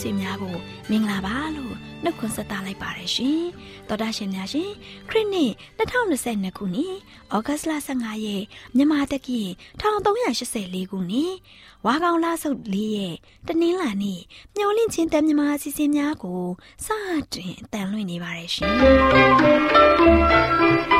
စဉ်မှာတော်တာရှင်မိတ်ဆွေများကိုမင်္ဂလာပါလို့နှုတ်ခွန်းဆက်သလိုက်ပါတယ်ရှင်တော်တာရှင်များရှင်ခရစ်နှစ်2022ခုနှစ်ဩဂတ်လ15ရက်မြန်မာတက္ကီ1384ခုနှစ်ဝါကောင်လဆုတ်၄ရက်တနင်္လာနေ့မျော်လင့်ခြင်းတမြန်မာအစီအစဉ်များကိုစတင်အတန်လွှင့်နေပါတယ်ရှင်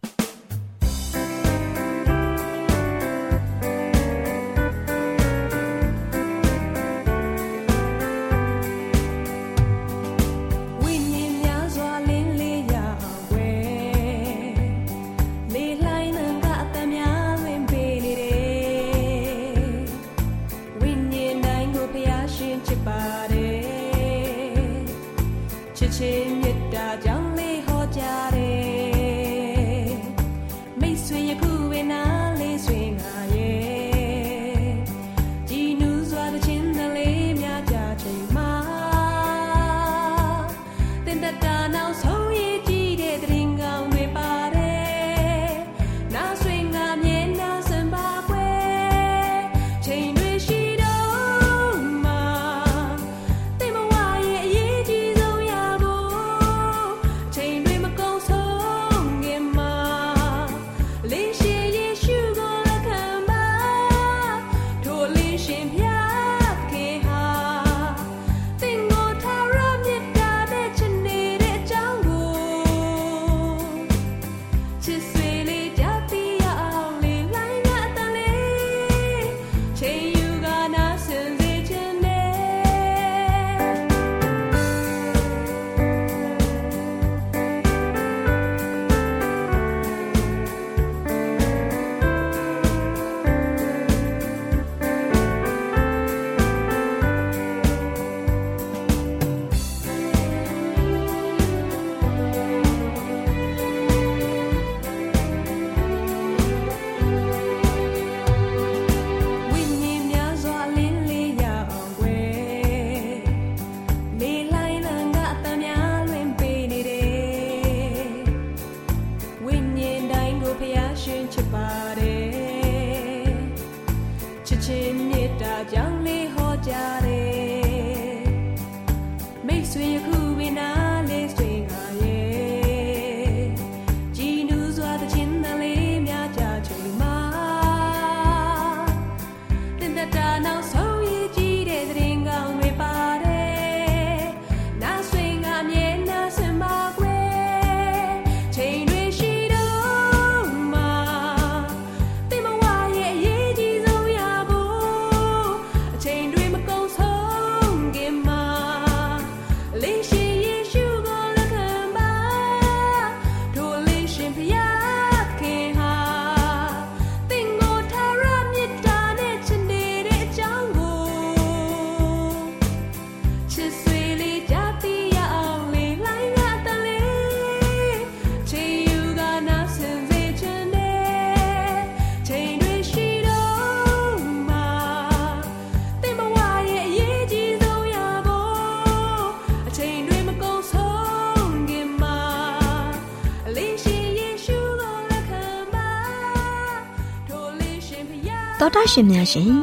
ရှင်များရှင်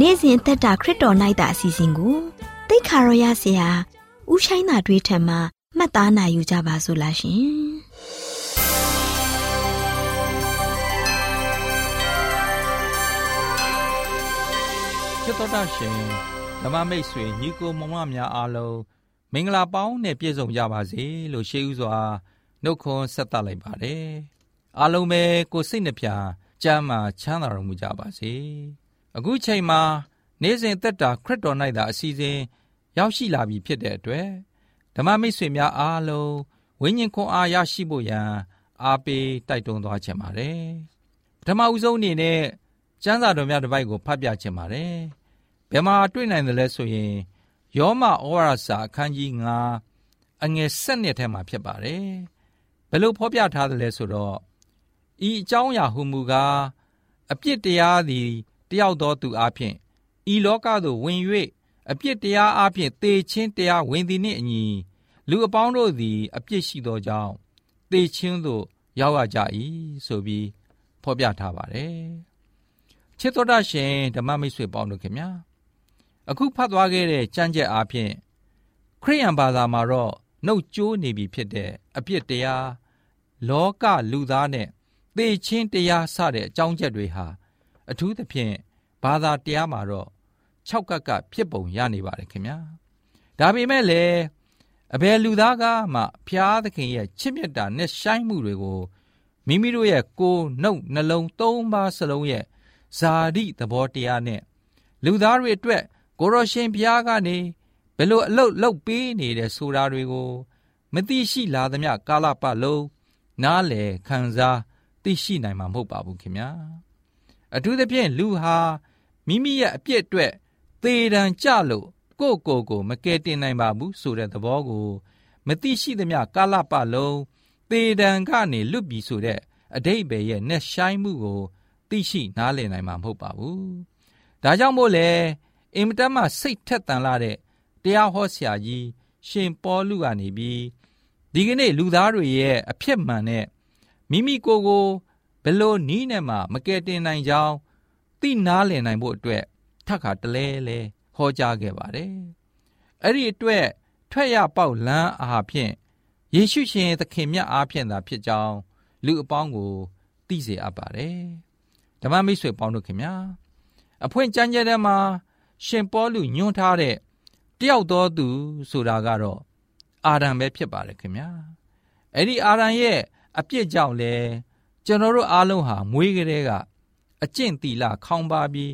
နေ့စဉ်အသက်တာခရစ်တော်၌တာအစီအစဉ်ကိုတိတ်ခါရောရစီဟာဥဆိုင်တာတွေးထံမှာမှတ်သားနိုင်ယူကြပါစို့လားရှင်ချစ်တော်တာရှင်ဓမ္မမိတ်ဆွေညီကိုမမများအားလုံးမင်္ဂလာပေါင်းနဲ့ပြည့်စုံကြပါစေလို့ရှေးဥစွာနှုတ်ခွန်းဆက်သလိုက်ပါတယ်အားလုံးပဲကိုစိတ်နှပြ ကျမ်းမာချမ်းသာတော်မူကြပါစေအခုချိန်မှာနေ့စဉ်သက်တာခရစ်တော်၌သာအစီအစဉ်ရောက်ရှိလာပြီဖြစ်တဲ့အတွက်ဓမ္မမိတ်ဆွေများအားလုံးဝိညာဉ်ခွန်အားရရှိဖို့ရန်အားပေးတိုက်တွန်းသွားခြင်းပါတယ်ပထမဦးဆုံးအနေနဲ့ကျမ်းစာတော်များတစ်ပိုက်ကိုဖတ်ပြခြင်းပါတယ်ဘယ်မှာတွေ့နိုင်တယ်လဲဆိုရင်ယောမဩဝါဒစာအခန်းကြီး9အငယ်၁၂ထဲမှာဖြစ်ပါတယ်ဘယ်လိုဖော်ပြထားသလဲဆိုတော့ ဤအကြောင်းအရာဟုမူကားအပြစ်တရားသည်တယောက်သောသူအဖျင်ဤလောကသို့ဝင်၍အပြစ်တရားအဖျင်သေခြင်းတရားဝင်သည်နှင့်အညီလူအပေါင်းတို့သည် အပြစ်ရှိသောကြောင့်သေခြင်းသို့ရောက်ရကြ၏ဆိုပြီးဖော်ပြထားပါတယ်ချစ်တော်တရှင်ဓမ္မမိတ်ဆွေပေါင်းတို့ခင်ဗျာအခုဖတ်သွားခဲ့တဲ့ကြံ့ကြက်အားဖြင့်ခရိယန်ဘာသာမှာတော့နှုတ်ကြိုးနေပြီဖြစ်တဲ့အပြစ်တရားလောကလူသားနဲ့ သေချင်းတရားစတဲ့အကြောင်းချက်တွေဟာအထူးသဖြင့်ဘာသာတရားမှာတော့၆ကပ်ကဖြစ်ပုံရနေပါတယ်ခင်ဗျာဒါပေမဲ့လည်းအဘယ်လူသားကမှဖျားသခင်ရဲ့ချစ်မြတ်တာနဲ့ဆိုင်မှုတွေကိုမိမိတို့ရဲ့ကိုယ်နှုတ်နှလုံးသုံးပါးစလုံးရဲ့ဇာတိသဘောတရားနဲ့လူသားတွေအတွက်ကိုရရှင်ဘုရားကနေဘယ်လိုအလုတ်လုတ်ပေးနေတဲ့ဆိုတာတွေကို မသိရှိလာသမျှကာလပတ်လုံးနားလေခံစား သိရှိနိုင်မှာမဟုတ်ပါဘူးခင်ဗျာအထူးသဖြင့်လူဟာမိမိရဲ့အပြစ်အတွက်သေတံကြလို့ကိုယ့်ကိုယ်ကိုမကယ်တင်နိုင်ပါဘူးဆိုတဲ့သဘောကို မသိရှိသမျှကာလပတ်လုံးသေတံကနေလွတ်ပြီဆိုတဲ့အတိတ်ပဲရဲ့နဲ့ဆိုင်မှုကို သိရှိနားလည်နိုင်မှာမဟုတ်ပါဘူးဒါကြောင့်မို့လဲအင်မတန်မှစိတ်ထက်သန်လာတဲ့တရားဟောဆရာကြီးရှင်ပေါလုကနေပြီးဒီကနေ့လူသားတွေရဲ့အဖြစ်မှန်တဲ့ မိမိကိုယ်ကိုဘယ်လိုနီးနဲ့မှမကယ်တင်နိုင်ကြောင်းသိနာလည်နိုင်ဖို့အတွက်ထပ်ခါတလဲလဲဟောကြားခဲ့ပါတယ်။အဲ့ဒီအတွက်ထွက်ရပေါက်လန်းအားဖြင့်ယေရှုရှင်သခင်မြတ်အားဖြင့်သာဖြစ်ကြောင်းလူအပေါင်းကိုသိစေအပ်ပါတယ်။ဓမ္မမိတ်ဆွေပေါင်းတို့ခင်ဗျာအဖွင့်ကြမ်းကြဲတဲ့မှာရှင်ပေါလုညွှန်းထားတဲ့တယောက်တော်သူဆိုတာကတော့အာရန်ပဲဖြစ်ပါတယ်ခင်ဗျာအဲ့ဒီအာရန်ရဲ့ အပြစ်ကြောင့်လဲကျွန်တော်တို့အားလုံးဟာမွေးကလေးကအကျင့်တီလာခေါင်းပါပြီး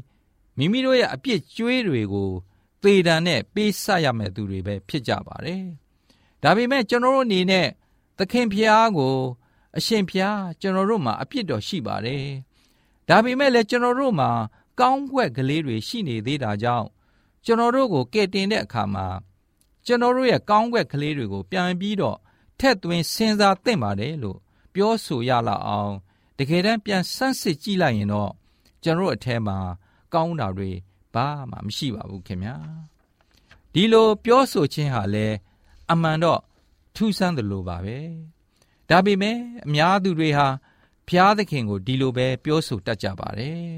မိမိတို့ရဲ့အပြစ်ကြွေးတွေကိုသေတံနဲ့ပေးဆက်ရမယ့်သူတွေပဲဖြစ်ကြပါတယ်ဒါပေမဲ့ကျွန်တော်တို့အနေနဲ့သခင်ဖျားကို အရှင်ဖျားကျွန်တော်တို့မှာအပြစ်တော်ရှိပါတယ်ဒါပေမဲ့လည်းကျွန်တော်တို့မှာကောင်းွက်ကလေးတွေရှိနေသေးတာကြောင့်ကျွန်တော်တို့ကိုကယ်တင်တဲ့အခါမှာကျွန်တော်တို့ရဲ့ကောင်းွက်ကလေးတွေကိုပြန်ပြီးတော့ထက်သွင်းစဉ်းစားသင့်ပါတယ်လို့ ပြောဆိုရလောက်အောင်တကယ်တမ်းပြန်ဆန်းစစ်ကြည့်လိုက်ရင်တော့ကျွန်တော်တို့အထဲမှာကောင်းတာတွေဘာမှမရှိပါဘူးခင်ဗျာဒီလိုပြောဆိုခြင်းဟာလည်းအမှန်တော့ထူးဆန်းတယ်လို့ပါပဲဒါပေမဲ့အများသူတွေဟာဖျားသခင်ကိုဒီလိုပဲပြောဆိုတတ်ကြပါတယ်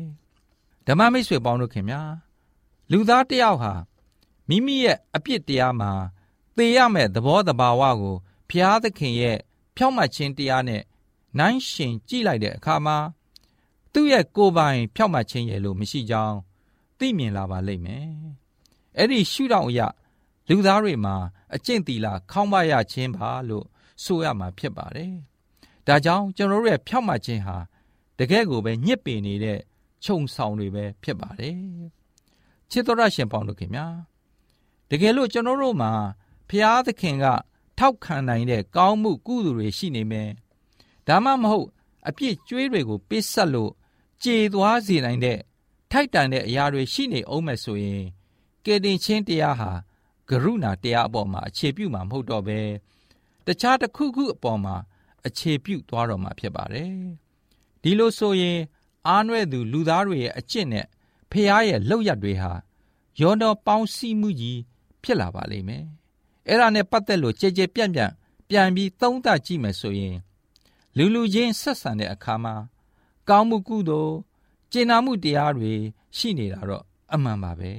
ဓမ္မမိတ်ဆွေပေါင်းတို့ခင်ဗျာလူသားတယောက်ဟာမိမိရဲ့အပြစ်တရားမှာသေရမယ့်သဘောတဘာဝကိုဖျားသခင်ရဲ့ ဖြောင့်မတ်ခြင်းတရားနဲ့နိုင်ရှင်ကြည့်လိုက်တဲ့အခါမှာသူ့ရဲ့ကိုယ်ပိုင် ဖြောင့်မတ်ခြင်းရဲ့လို့မရှိကြောင်းသိမြင်လာပါလိမ့်မယ်။အဲ့ဒီရှုထောင့်အရလူသားတွေမှာအကျင့်တီလာခေါင်းပါရခြင်းပါလို့ဆိုရမှာဖြစ်ပါတယ်။ဒါကြောင့်ကျွန်တော်တို့ရဲ့ဖြောင့်မတ်ခြင်းဟာတကယ်ကိုပဲညစ်ပင်နေတဲ့ခြုံဆောင်တွေပဲဖြစ်ပါတယ်။ချစ်တော်ရရှင်ပေါင်းတို့ခင်ဗျာတကယ်လို့ကျွန်တော်တို့မှာဖျားသခင်က ထောက်ခံနိုင်တဲ့ကောင်းမှုကုသိုလ်တွေရှိနေမယ်ဒါမှမဟုတ်အပြစ်ကြွေးတွေကိုပေးဆက်လို့ကြေသွားစေနိုင်တဲ့ထိုက်တန်တဲ့အရာတွေရှိနေအောင်မယ်ဆိုရင်ကယ်တင်ခြင်းတရားဟာကရုဏာတရားအပေါ်မှာအခြေပြုမှာမဟုတ်တော့ဘဲတခြားတစ်ခုခုအပေါ်မှာအခြေပြုသွားတော့မှာဖြစ်ပါတယ်ဒီလိုဆိုရင်အားနွဲ့သူလူသားတွေရဲ့အကျင့်နဲ့ဖះရဲ့လောက်ရတွေဟာယောတော်ပေါင်းစည်းမှုကြီးဖြစ်လာပါလိမ့်မယ် အဲ့ဒါနဲ့ပတ်သက်လို့ကြဲကြဲပြန့်ပြန့်ပြန်ပြီးသုံးသပ်ကြည့်မယ်ဆိုရင် လူလူချင်းဆက်ဆံတဲ့အခါမှာကောင်းမှုကုသိုလ်ကျင့်နာမှုတရားတွေရှိနေတာတော့အမှန်ပါပဲ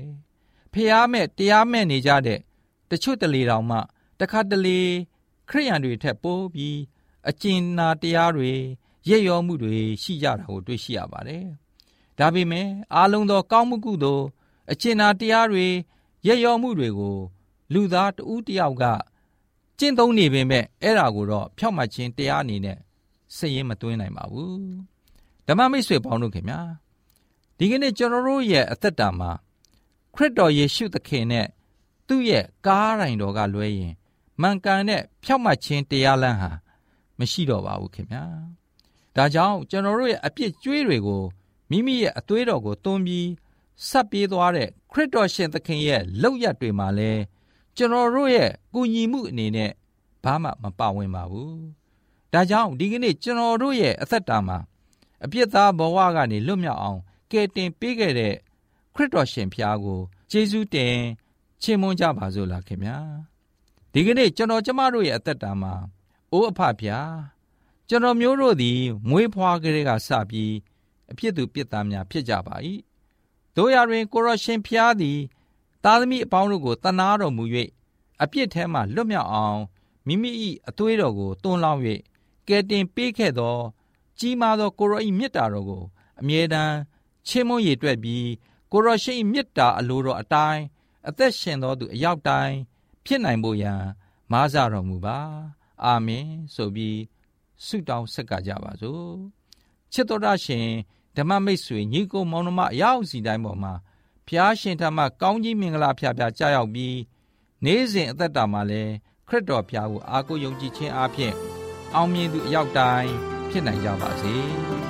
ဖះမဲ့တရားမဲ့နေကြတဲ့တချို့တလေတောင်မှတခါတလေခရိယန်တွေထက်ပိုပြီးအကျဉ်းနာတရားတွေရက်ရောမှုတွေရှိကြတာကိုတွေ့ရှိရပါတယ်ဒါပေမဲ့အားလုံးသော ကောင်းမှုကုသိုလ်အကျဉ်းနာတရားတွေရက်ရောမှုတွေကို လူသားတဦးတယောက်ကကျင့်သုံးနေပေမဲ့အဲ့ဒါကိုတော့ဖြောက်မှတ်ခြင်းတရားအနေနဲ့စည်ရင်မသွင်းနိုင်ပါဘူးဓမ္မမိတ်ဆွေပေါင်းတို့ခင်ဗျာဒီကနေ့ကျွန်တော်တို့ရဲ့အသက်တာမှာခရစ်တော်ယေရှုသခင်နဲ့သူ့ရဲ့ကားရိုင်တော်ကလွဲရင်မှန်ကန်တဲ့ဖြောက်မှတ်ခြင်းတရားလမ်းဟာမရှိတော့ပါဘူးခင်ဗျာဒါကြောင့်ကျွန်တော်တို့ရဲ့အပြစ်ကြွေးတွေကိုမိမိရဲ့အသွေးတော်ကိုသွန်းပြီးဆက်ပြေးသွားတဲ့ခရစ်တော်ရှင်သခင်ရဲ့လောက်ရတွေမှာလဲ ကျွန်တော်တို့ရဲ့ကူညီမှုအနေနဲ့ဘာမှမပါဝင်ပါဘူး။ဒါကြောင့်ဒီကနေ့ကျွန်တော်တို့ရဲ့အသက်တာမှာအပြစ်သားဘဝကနေလွတ်မြောက်အောင်ကယ်တင်ပေးခဲ့တဲ့ခရစ်တော်ရှင်ဖျားကိုကျေးဇူးတင်ချီးမွမ်းကြပါစို့လားခင်ဗျာ။ဒီကနေ့ကျွန်တော်ကျမတို့ရဲ့အသက်တာမှာအိုးအဖဖျားကျွန်တော်မျိုးတို့သည်မွေးဖွားကလေးကစပြီးအဖြစ်သူပြစ်သားများဖြစ်ကြပါ၏တို့ရတွင်ကိုရရှင်ဖျားသည် သားသမီးအပေါင်းတို့ကိုတနာတော်မူ၍အပြစ်ထဲမှလွတ်မြောက်အောင်မိမိ၏အသွေးတော်ကိုတွန်းလောင်း၍ကယ်တင်ပေးခဲ့သော ကြီးမားသောကိုရော၏မြတ်တာတော်ကိုအမြဲတမ်းချီးမွမ်းရည်တွက်ပြီးကိုရောရှိ၏မြတ်တာအလိုတော်အတိုင်းအသက်ရှင်သောသူအရောက်တိုင်းဖြစ်နိုင်ဖို့ရန်မားစတော်မူပါအာမင်ဆိုပြီးဆုတောင်းဆက်ကကြပါစို့ချစ်တော်ရရှင်ဓမ္မမိတ်ဆွေညီကိုမောင်နှမအရောက်စီတိုင်းပေါ်မှာ ဖျားရှင်ထမကောင်းကြီးမင်္ဂလာဖျားဖျားကြားရောက်ပြီးနေ့စဉ်အသက်တာမှာလည်းခရစ်တော်ဖျားကိုအားကိုးယုံကြည်ခြင်းအပြင်အောင်မြင်သူအရောက်တိုင်းဖြစ်နိုင်ကြပါစေ။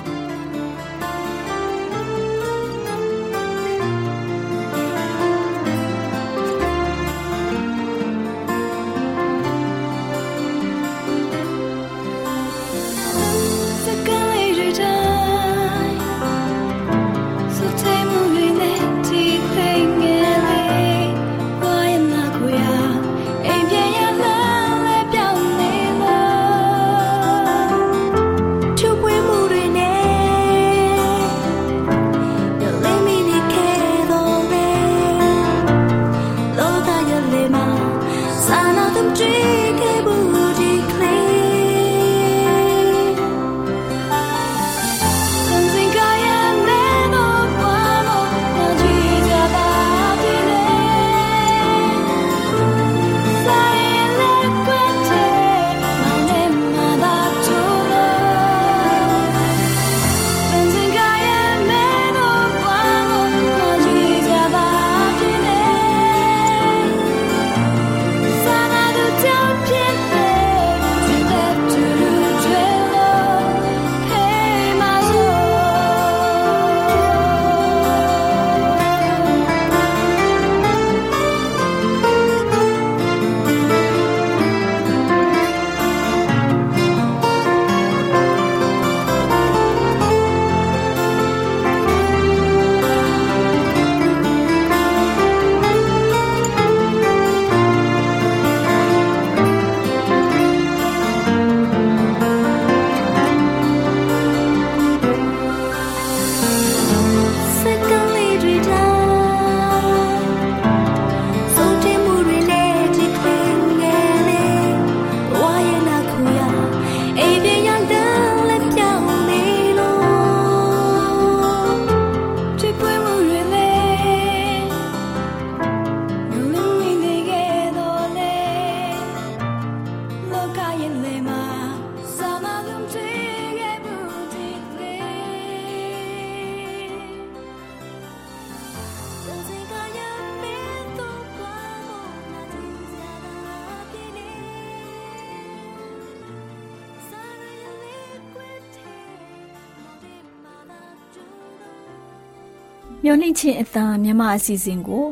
မျော်လင့်ခြင်းအတန်မြမအစီအစဉ်ကို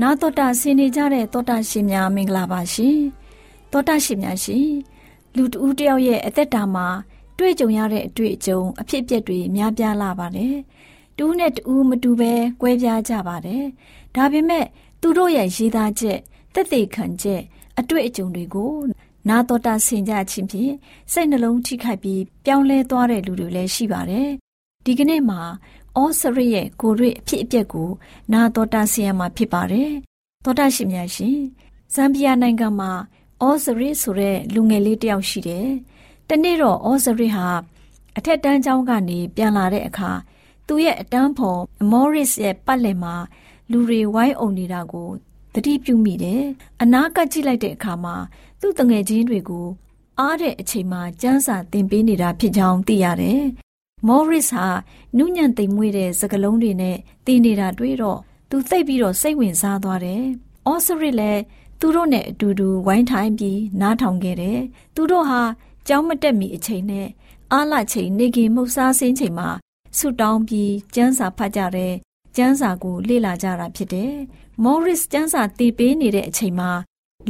နာတော်တာဆင်နေကြတဲ့တောတာရှင်များမင်္ဂလာပါရှင်တောတာရှင်များရှင်လူတဦးတယောက်ရဲ့အသက်တာမှာတွေ့ကြုံရတဲ့အတွေ့အကြုံအဖြစ်အပျက်တွေများပြားလာပါတယ်တူးနဲ့တူးမတူပဲကွဲပြားကြပါတယ်ဒါပေမဲ့သူတို့ရဲ့ရေးသားချက်တက်သေးခံချက်အတွေ့အကြုံတွေကိုနာတော်တာဆင်ကြခြင်းဖြင့်စိတ်နှလုံးထိခိုက်ပြီးပြောင်းလဲသွားတဲ့လူတွေလည်းရှိပါတယ်ဒီကနေ့မှာ ဩစရရဲ့ကိုရွေအဖြစ်အပျက်ကို နာတော်တာဆီယံမှာဖြစ်ပါတယ်။တော်တာရှင်များရှင်ဇမ်ဘီယာနိုင်ငံမှာဩစရဆိုတဲ့လူငယ်လေးတယောက်ရှိတယ်။တနေ့တော့ဩစရဟာအထက်တန်းကျောင်းကနေပြန်လာတဲ့အခါသူ့ရဲ့အတန်းဖော်မော်ရစ်ရဲ့ပတ်လည်မှာလူတွေဝိုင်းအုံနေတာကိုသတိပြုမိတယ်။အနာကကြည့်လိုက်တဲ့အခါမှာသူ့တငယ်ချင်းတွေကို အားတဲ့အချိန်မှာစမ်းစာသင်ပေးနေတာဖြစ်ကြောင်းသိရတယ် မော်ရစ်ဟာနုညံ့သိမ်မွေ့တဲ့စကလုံးတွေနဲ့တည်နေတာတွေ့တော့သူသိပ်ပြီးတော့စိတ်ဝင်စားသွားတယ်။အော်စရစ်လည်းသူတို့နဲ့အတူတူဝိုင်းထိုင်ပြီးနားထောင်ခဲ့တယ်။သူတို့ဟာကြောင်းမတက်မီအချိန်နဲ့အားလချိန်နေကင်မှုတ်စားစင်းချိန်မှာဆုတောင်းပြီးကျမ်းစာဖတ်ကြတဲ့ကျမ်းစာကိုလေ့လာကြတာဖြစ်တယ်။မော်ရစ်ကျမ်းစာတည်ပေးနေတဲ့အချိန်မှာ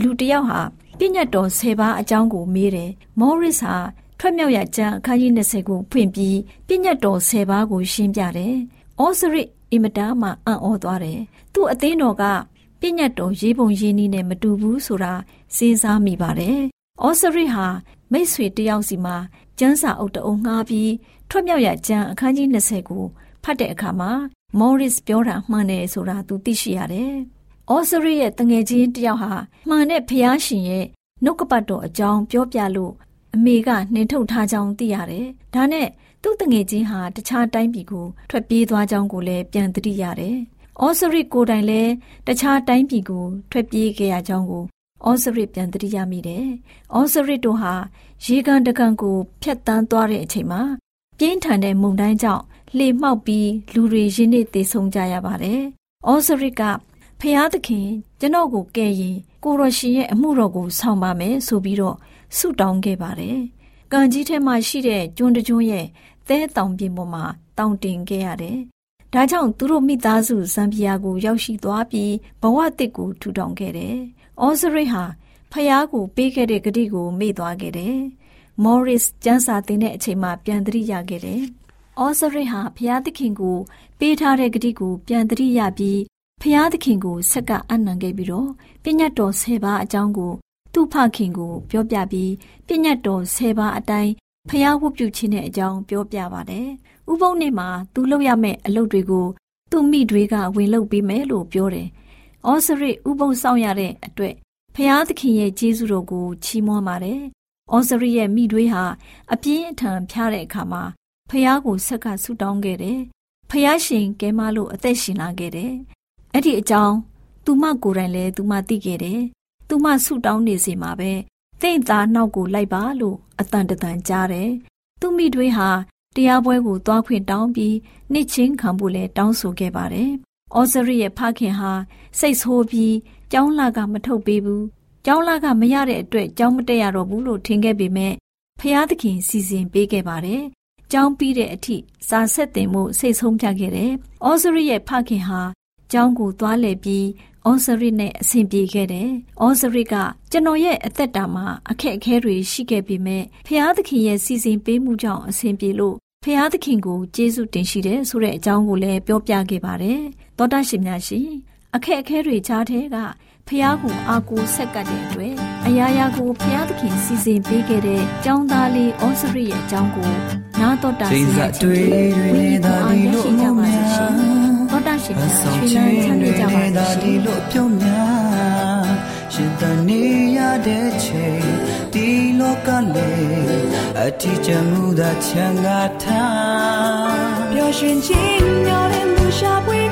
လူတယောက်ဟာပြည့်ညတ်တော်10ပါးအကြောင်းကိုမေးတယ်မောရစ်ဟာ ထွက်မြောက်ရကျမ်းအခန်းကြီး20ကိုဖွင့်ပြီးပြည့်ညတ်တော်10ပါးကိုရှင်းပြတယ်။ဩစရစ်အင်မတာမှအံ့ဩသွားတယ်။သူ့အသင်းတော်ကပြည့်ညတ်တော်ရေးပုံရေးနည်းနဲ့မတူဘူးဆိုတာစဉ်းစားမိပါတယ်။ဩစရစ်ဟာမိတ်ဆွေတယောက်စီမှာကျမ်းစာအုပ်တအုပ်ငှားပြီးထွက်မြောက်ရကျမ်းအခန်းကြီး20ကိုဖတ်တဲ့အခါမှာမော်ရစ်ပြောတာမှန်တယ်ဆိုတာသူသိရှိရတယ်။ဩစရစ်ရဲ့တငယ်ချင်းတယောက်ဟာမှန်တဲ့ဖျားရှင်ရဲ့နှုတ်ကပတ်တော်အကြောင်းပြောပြလို့ အမေကနှင်ထုတ်ထားကြောင်းသိရတယ်။ဒါနဲ့သူ့တငယ်ချင်းဟာတခြားတိုင်းပြည်ကိုထွက်ပြေးသွားကြောင်းကိုလည်းပြန်သတိရတယ်။ဩစရစ်ကိုယ်တိုင်လည်းတခြားတိုင်းပြည်ကိုထွက်ပြေးခဲ့ရကြောင်းကိုဩစရစ်ပြန်သတိရမိတယ်။ဩစရစ်တို့ဟာရေကန်တကန်ကိုဖျက်တမ်းသွားတဲ့အချိန်မှာပြင်းထန်တဲ့မုန်တိုင်းကြောင့်လှေမှောက်ပြီးလူတွေရင်းနှီးသေဆုံးကြရပါတယ်။ဩစရစ်က ဖျားသခင်ကျွန်တော်ကိုကယ်ရင်ကိုရရှင်ရဲ့အမှုတော်ကိုဆောင်ပါမယ်ဆိုပြီးတော့ဆုတောင်းခဲ့ပါတယ်။ကံကြီးထဲမှာရှိတဲ့ကျွန်းတကျွန်းရဲ့သဲတောင်ပြင်ပေါ်မှာတောင်တင်ခဲ့ရတယ်။ဒါကြောင့်သူတို့မိသားစုဇမ်ဘီယာကို ရောက်ရှိသွားပြီးဘဝတစ်ကိုထူထောင်ခဲ့တယ်။ဩစရစ်ဟာဖျားကိုပေးခဲ့တဲ့ဂတိကိုမေ့သွားခဲ့တယ်။မော်ရစ်ကျန်းစာတင်တဲ့အချိန်မှာပြန်သတိရခဲ့တယ်။ဩစရစ်ဟာဖျားသခင်ကို ပေးထားတဲ့ဂတိကိုပြန်သတိရပြီး ဖျားသခင်ကိုဆက်ကအနံခဲ့ပြီးတော့ပြညတ်တော်၁၀ပါးအကြောင်းကို သူ့ဖခင်ကို ပြောပြပြီးပြညတ်တော်၁၀ပါးအတိုင်းဖျားဝတ်ပြုခြင်းတဲ့အကြောင်းပြောပြပါတယ်။ဥပုံနေ့မှာသူလုပ်ရမယ့်အလုပ်တွေကိုသူ့မိတွေကဝင်လုပ်ပေးမယ်လို့ပြောတယ်။ဩစရစ်ဥပုံဆောင်ရတဲ့အတွက်ဖျားသခင်ရဲ့ကျေးဇူးတော်ကိုချီးမွမ်းပါတယ်။ဩစရစ်ရဲ့မိတွေဟာအပြင်းအထန်ဖျားတဲ့အခါမှာဖျားကိုဆက်ကဆူတောင်းခဲ့တယ်။ဖျားရှင်ကဲမလို့အသက်ရှင်လာခဲ့တယ်။ အဲ့ဒီအကြောင်းသူမကိုယ်တိုင်လည်းသူမသိခဲ့တယ်။သူမဆူတောင်းနေစီမှာပဲသင့်သားနောက်ကိုလိုက်ပါလို့အတန်တန်ကြားတယ်။သူမိတွေဟာတရားပွဲကိုသွားခွင့်တောင်းပြီးနှစ်ချင်းခံဖို့လဲတောင်းဆိုခဲ့ပါတယ်။ဩဇရိရဲ့ဖခင်ဟာစိတ်ဆိုးပြီးကျောင်းလာကမထုတ်ပေးဘူး။ကျောင်းလာကမရတဲ့အတွက်ကျောင်းမတက်ရတော့ဘူးလို့ထင်ခဲ့ပေမဲ့ဖျားသခင်စီစဉ်ပေးခဲ့ပါတယ်။ကျောင်းပြီးတဲ့အထိစာဆက်တင်မှုစိတ်ဆုံးဖြတ်ခဲ့တယ်။ဩဇရိရဲ့ဖခင်ဟာ ကျောင်းကိုသွားလည်ပြီးဩဇရစ်နဲ့အဆင်ပြေခဲ့တယ်။ဩဇရစ်ကကျွန်တော်ရဲ့အသက်တာမှာအခက်အခဲတွေရှိခဲ့ပေမဲ့ဖျားသခင်ရဲ့စီစဉ်ပေးမှုကြောင့်အဆင်ပြေလို့ဖျားသခင်ကိုကျေးဇူးတင်ရှိတယ်ဆိုတဲ့အကြောင်းကိုလည်းပြောပြခဲ့ပါတယ်။သောတာရှင်များရှင်အခက်အခဲတွေကြားထဲကဖျားကိုအာကိုဆက်ကပ်တဲ့အတွက်အရာရာကိုဖျားသခင်စီစဉ်ပေးခဲ့တဲ့ကျောင်းသားလေးဩစရိရဲ့အကြောင်းကိုနားတော်တာစီစဉ်တွေတွေနဲ့သာဒီလိုအမှုများသောတာ ရှင်များဆွေးနွေးချမ်းမြေ့ကြပါစေလို့ပြောများရှင်တနေရတဲ့ချိန်ဒီလောကလေးအထီးကျမှုသာချမ်းသာထားပျော်ရွှင်ခြင်းမျောတဲ့မူရှာပွေ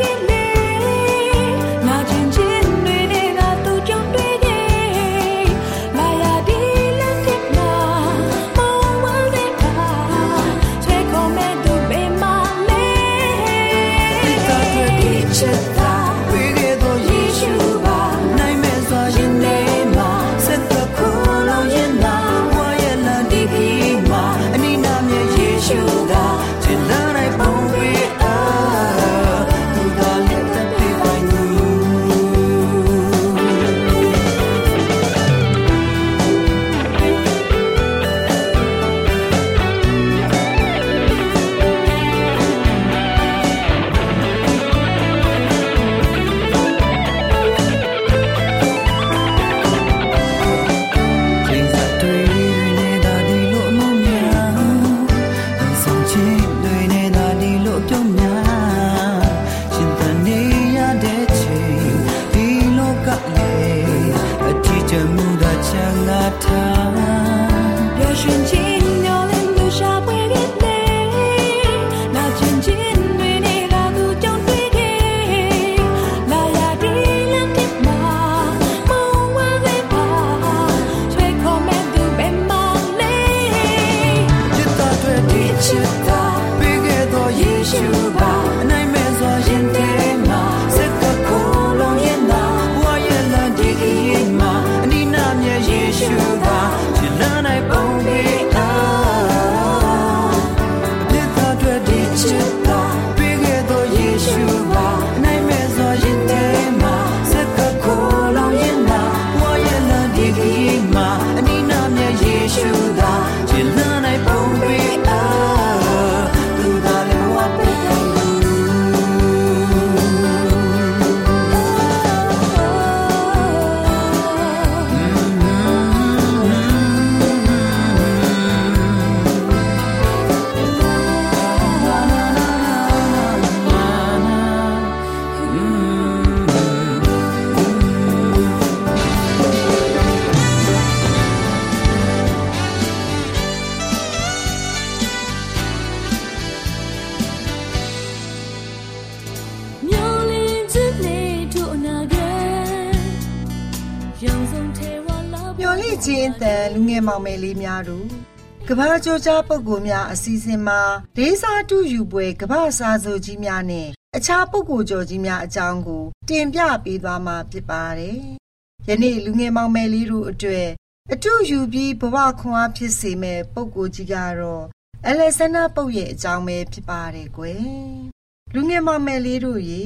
ခြင်းအတန်လူငယ်မောင်မယ်လေးများတို့ကဘာကြောကြားပုဂ္ဂိုလ်များအစီအစဉ်မှာဒေသတူယူပွဲကဘာစာဆိုကြီးများနဲ့အခြားပုဂ္ဂိုလ်ကျော်ကြီးများအကြောင်းကို တင်ပြပေးသွားမှာဖြစ်ပါတယ်။ယနေ့လူငယ်မောင်မယ်လေးတို့အတွက်အတူယူပြီးဘဝခွန်အားဖြစ်စေမဲ့ပုဂ္ဂိုလ်ကြီးကတော့အလက်ဆန္ဒပုတ်ရဲ့အကြောင်းပဲဖြစ်ပါတယ်ကွယ်။လူငယ်မောင်မယ်လေးတို့ရေ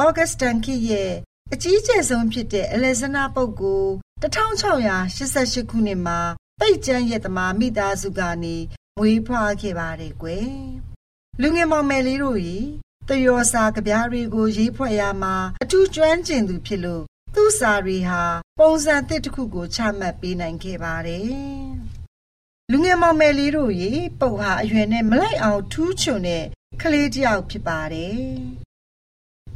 ဩဂတ်စတန်ခေရဲ့အကြီးကျယ်ဆုံးဖြစ်တဲ့အလက်ဆန္ဒပုတ်ကို 1688ခုနှစ်မှာ ပိတ်ကျန်းရဲ့သမားမိသားစုကနေ မွေးဖွားခဲ့ပါတယ်ကွယ်လူငယ်မောင်မယ်လေးတို့ရေတယောစာကြပြားတွေကို ရေးဖွဲ့ရမှာအထူးကျွမ်းကျင်သူဖြစ်လို့သူ့စာရီဟာပုံစံသစ်တစ်ခုကိုချမှတ်ပေးနိုင်ခဲ့ပါတယ်လူငယ်မောင်မယ်လေးတို့ရေပုတ်ဟာအရွယ်နဲ့မလိုက်အောင်ထူးချွန်တဲ့ကလေးတစ်ယောက်ဖြစ်ပါတယ်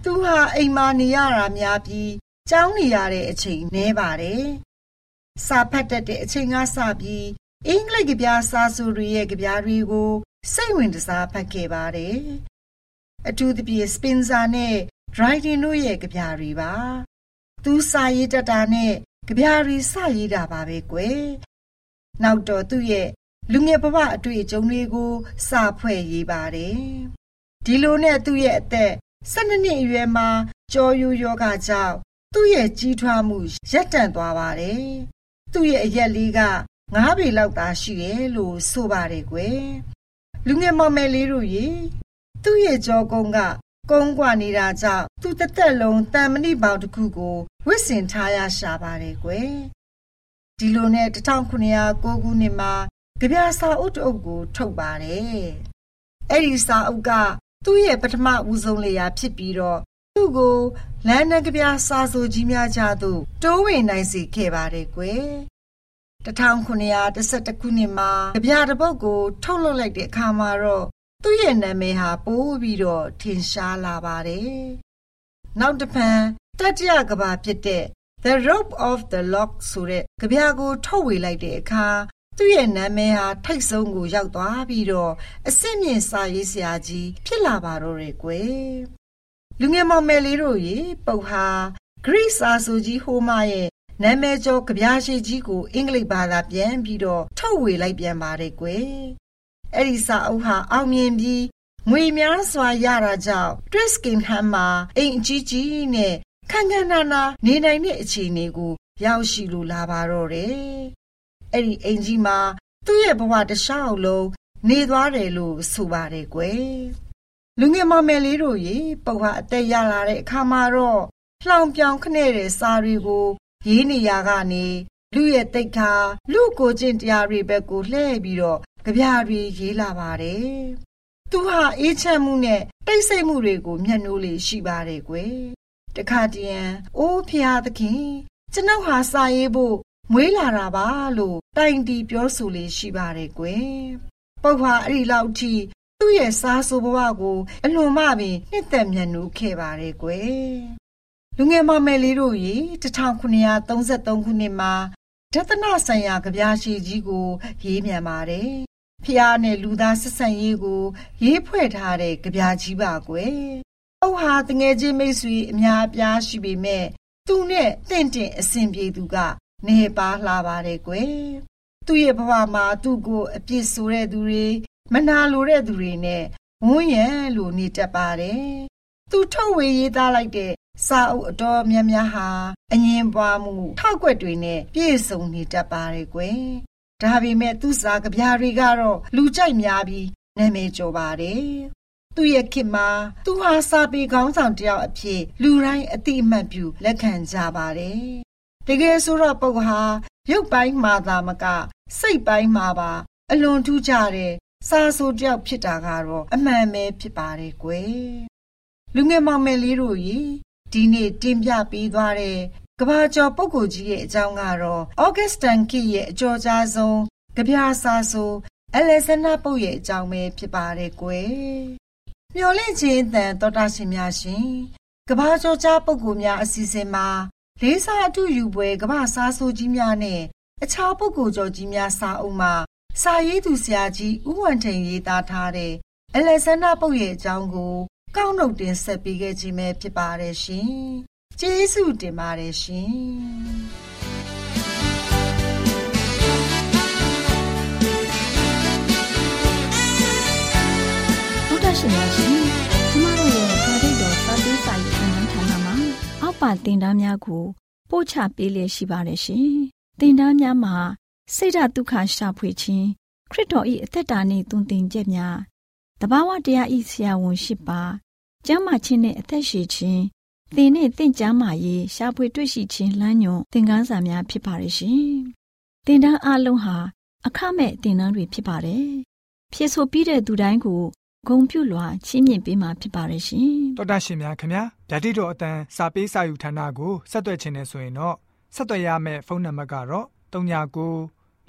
သူဟာအိမ်မာနေရတာများပြီး ကျောင်းနေရတဲ့အချိန်နည်းပါတယ်။စာဖတ်တတ်တဲ့အချိန်ကစပြီးအင်္ဂလိပ်ကဗျာစာဆိုတွေရဲ့ကဗျာတွေကိုစိတ်ဝင်စားဖတ်ခဲ့ပါတယ်။အထူးသဖြင့်စပင်ဆာနဲ့ Dryden တို့ရဲ့ကဗျာတွေပါ။သူစာရေးတတ်တာနဲ့ကဗျာတွေစရေးတာပါပဲကွယ်။နောက်တော့သူ့ရဲ့လူငယ်ဘဝအတွေ့အကြုံတွေကိုစာဖွဲ့ရေးပါတယ်။ဒီလိုနဲ့သူ့ရဲ့အသက်12နှစ်အရွယ်မှာကြော်ယူယောဂကြောင့် သူ့ရဲ့ကြီးထွားမှုရပ်တန့်သွားပါတယ်။သူ့ရဲ့အရက်လေးကငါးပေလောက်သာရှိတယ်လို့ဆိုပါတယ်ကွယ်။လူငယ်မောင်မယ်လေးတို့ရေသူ့ရဲ့ကြောကုန်းကကုန်းကွာနေတာကြောင့်သူ့တသက်လုံးတန်မဏိပေါင်တစ်ခုကိုဝစ်စင်ထားရရှာပါတယ်ကွယ်။ဒီလိုနဲ့1909ခုနှစ်မှာကြပြစာအုပ်တအုပ်ကို ထုတ်ပါတယ်။အဲ့ဒီစာအုပ်ကသူ့ရဲ့ပထမဦးဆုံးလေယာဖြစ်ပြီးတော့ သူ့ကိုလမ်းနှကပြစာဆိုကြီးများကြသို့တိုးဝင်နိုင်စေခဲ့ပါတယ်ကွယ်1911ခုနှစ်မှာကြပြတစ်ပုဒ်ကိုထုတ်လုပ်လိုက်တဲ့အခါမှာတော့သူ့ရဲ့နာမည်ဟာပိုးပြီးတော့ထင်ရှားလာပါတယ်နောက်တစ်ဖန်တတိယကဘာဖြစ်တဲ့ The Rope of the Lock ဆိုတဲ့ကြပြကိုထုတ်ဝေလိုက်တဲ့အခါသူ့ရဲ့နာမည်ဟာထိတ်ဆုံးကိုရောက်သွားပြီးတော့အစ်စ်မြင့်စာရေးဆရာကြီးဖြစ်လာပါတော့တယ်ကွယ် လူငယ်မောင်မယ်လေးတို့ရေပုတ်ဟာဂရိစာဆိုကြီးဟိုမာရဲ့နာမည်ကျော်ကြပြားရှိကြီးကိုအင်္ဂလိပ်ဘာသာပြန်ပြီးတော့ထုတ်ဝေလိုက်ပြန်ပါတယ်ကွယ်အဲ့ဒီစာအုပ်ဟာအောင်မြင်ပြီးငွေများစွာရတာကြောင့် Triskingham မှာအိမ်အကြီးကြီးနဲ့ခန်းခန်းနာနာနေနိုင်တဲ့အခြေအနေကိုရောက်ရှိလိုလာပါတော့တယ်အဲ့ဒီအိမ်ကြီးမှာသူ့ရဲ့ဘဝတစ်လျှောက်လုံးနေသွားတယ်လို့ဆိုပါတယ်ကွယ် လူငယ်မမယ်လေးတို့ရေပုတ်ဟာအသက်ရလာတဲ့အခါမှာတော့လှောင်ပြောင်ခနဲ့တဲ့စာတွေကိုရေးနေရကနေလူရဲ့တိတ်ခါလူကိုချင်းတရားတွေဘက်ကိုလှည့်ပြီးတော့ကြပြတွေရေးလာပါတယ်။သူဟာအေးချမ်းမှုနဲ့တိတ်ဆိတ်မှုတွေကိုမျက်နှိုးလေးရှိပါတယ်ကွယ်။တခါတည်းရန်အိုးဖျားသခင်ကျွန်ုပ်ဟာစာရေးဖို့မွေးလာတာပါလို့တိုင်တီပြောဆိုလေးရှိပါတယ်ကွယ်။ပုတ်ဟာအဲ့ဒီလောက်ထိ သူ့ရဲ့စားဆိုဘဝကိုအလွန်မှပင်နှစ်သက်မြတ်နိုးခဲ့ပါတယ်ကွယ်လူငယ်မမယ်လေးတို့ရေ1933ခုနှစ်မှာဒသနဆိုင်ရာကြပြားရှိကြီးကို ရေးမြန်ပါတယ်ဖျားနဲ့လူသားဆက်ဆံရေးကို ရေးဖွဲ့ထားတဲ့ကြပြားကြီးပါကွယ်။အုပ်ဟာတငယ်ချင်းမိတ်ဆွေအများအပြားရှိပေမဲ့သူနဲ့တင့်တင့်အဆင်ပြေသူကနေပါလှပါတယ်ကွယ်။သူ့ရဲ့ဘဝမှာသူ့ကိုအပြစ်ဆိုတဲ့သူတွေ မနာလိုတဲ့သူတွေနဲ့ဝန်းရံလို့နေတတ်ပါတယ်။သူထုတ်ဝေရေးသားလိုက်တဲ့စာအုပ်အတော်များများဟာအငင်းပွားမှုထောက်ွက်တွေနဲ့ပြည့်စုံနေတတ်ပါတယ်ကွယ်။ဒါပေမဲ့သူ့စာကဗျာတွေကတော့လူကြိုက်များပြီးနာမည်ကျော်ပါတယ်။သူ့ရဲ့ခေတ်မှာသူဟာစာပေခေါင်းဆောင်တယောက်အဖြစ်လူတိုင်းအတိအမှတ်ပြုလက်ခံကြပါတယ်။တကယ်ဆိုတော့ပုဂ္ဂဟာရုပ်ပိုင်းမှာသာမက စိတ်ပိုင်းမှာပါ အလွန်ထူးခြားတဲ့ စာဆိုတယောက်ဖြစ်တာကတော့အမှန်ပဲဖြစ်ပါတယ်ကွယ်လူငယ်မောင်မယ်လေးတို့ရေဒီနေ့တင်ပြပေးသွားတဲ့ကဘာကျော်ပုဂ္ဂိုလ်ကြီးရဲ့အကြောင်းကတော့ဩဂတ်စတန်ကီရဲ့အကျော်ကြားဆုံးကြပြစာဆိုအလက်ဆန္ဒပုတ်ရဲ့အကြောင်းပဲဖြစ်ပါတယ်ကွယ်မျော်လင့်ခြင်းတန်တော်တာရှင်များရှင်ကဘာကျော်ကြားပုဂ္ဂိုလ်များအစီအစဉ်မှာလေးစားအထုယူပွဲကဘာစားဆိုကြီးများနဲ့အခြားပုဂ္ဂိုလ်ကျော်ကြီးများစာအုပ်မှာ စာရေးသူဆရာကြီးဦးဝံထိန်ရေးသားထားတဲ့အလက်ဆန္ဒပုတ်ရဲ့အကြောင်းကိုကောင်းနှုတ်တင်ဆက်ပေးခဲ့ခြင်းပဲဖြစ်ပါတယ်ရှင်။ကျေးဇူးတင်ပါတယ်ရှင်။ဘုဒ္ဓရှင်များရှင်ကျမတို့ရဲ့ဓာတ်တော်စာပေးစာရေးဌာနဌာနမှာအောက်ပါတင်ဒားများကိုပို့ချပေးလျက်ရှိပါတယ်ရှင်။တင်ဒားများမှာ စိတ်ဓာတ်ဒုက္ခရှာဖွေခြင်းခရစ်တော်၏အသက်တာနှင့်တုန်တင်ချက်များတဘာဝတရားဤဆရာဝန်ရှိပါကျမ်းမာခြင်းနဲ့အသက်ရှည်ခြင်းသင်နဲ့တင့်ကြမာရေးရှားဖွေတွေ့ရှိခြင်းလမ်းညွန်သင်ခန်းစာများဖြစ်ပါရဲ့ရှင်။သင်တန်းအလုံးဟာအခမဲ့သင်တန်းတွေဖြစ်ပါတယ်။ဖြစ်ဆိုပြီးတဲ့သူတိုင်းကိုဂုံပြုလွှာချီးမြှင့်ပေးမှာဖြစ်ပါရဲ့ရှင်။တော်တာရှင်များခင်ဗျာဓာတိတော်အတန်းစာပေးစာယူဌာနကိုဆက်သွယ်ခြင်းနဲ့ဆိုရင်တော့ဆက်သွယ်ရမယ့်ဖုန်းနံပါတ်ကတော့39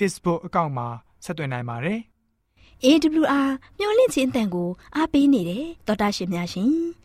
Facebook အကောင့်မှာဆက်သွင်းနိုင်ပါတယ်။ AWR မျော်လင့်ခြင်းအတန်ကိုအားပေးနေတယ်တော်တာရှင်များရှင်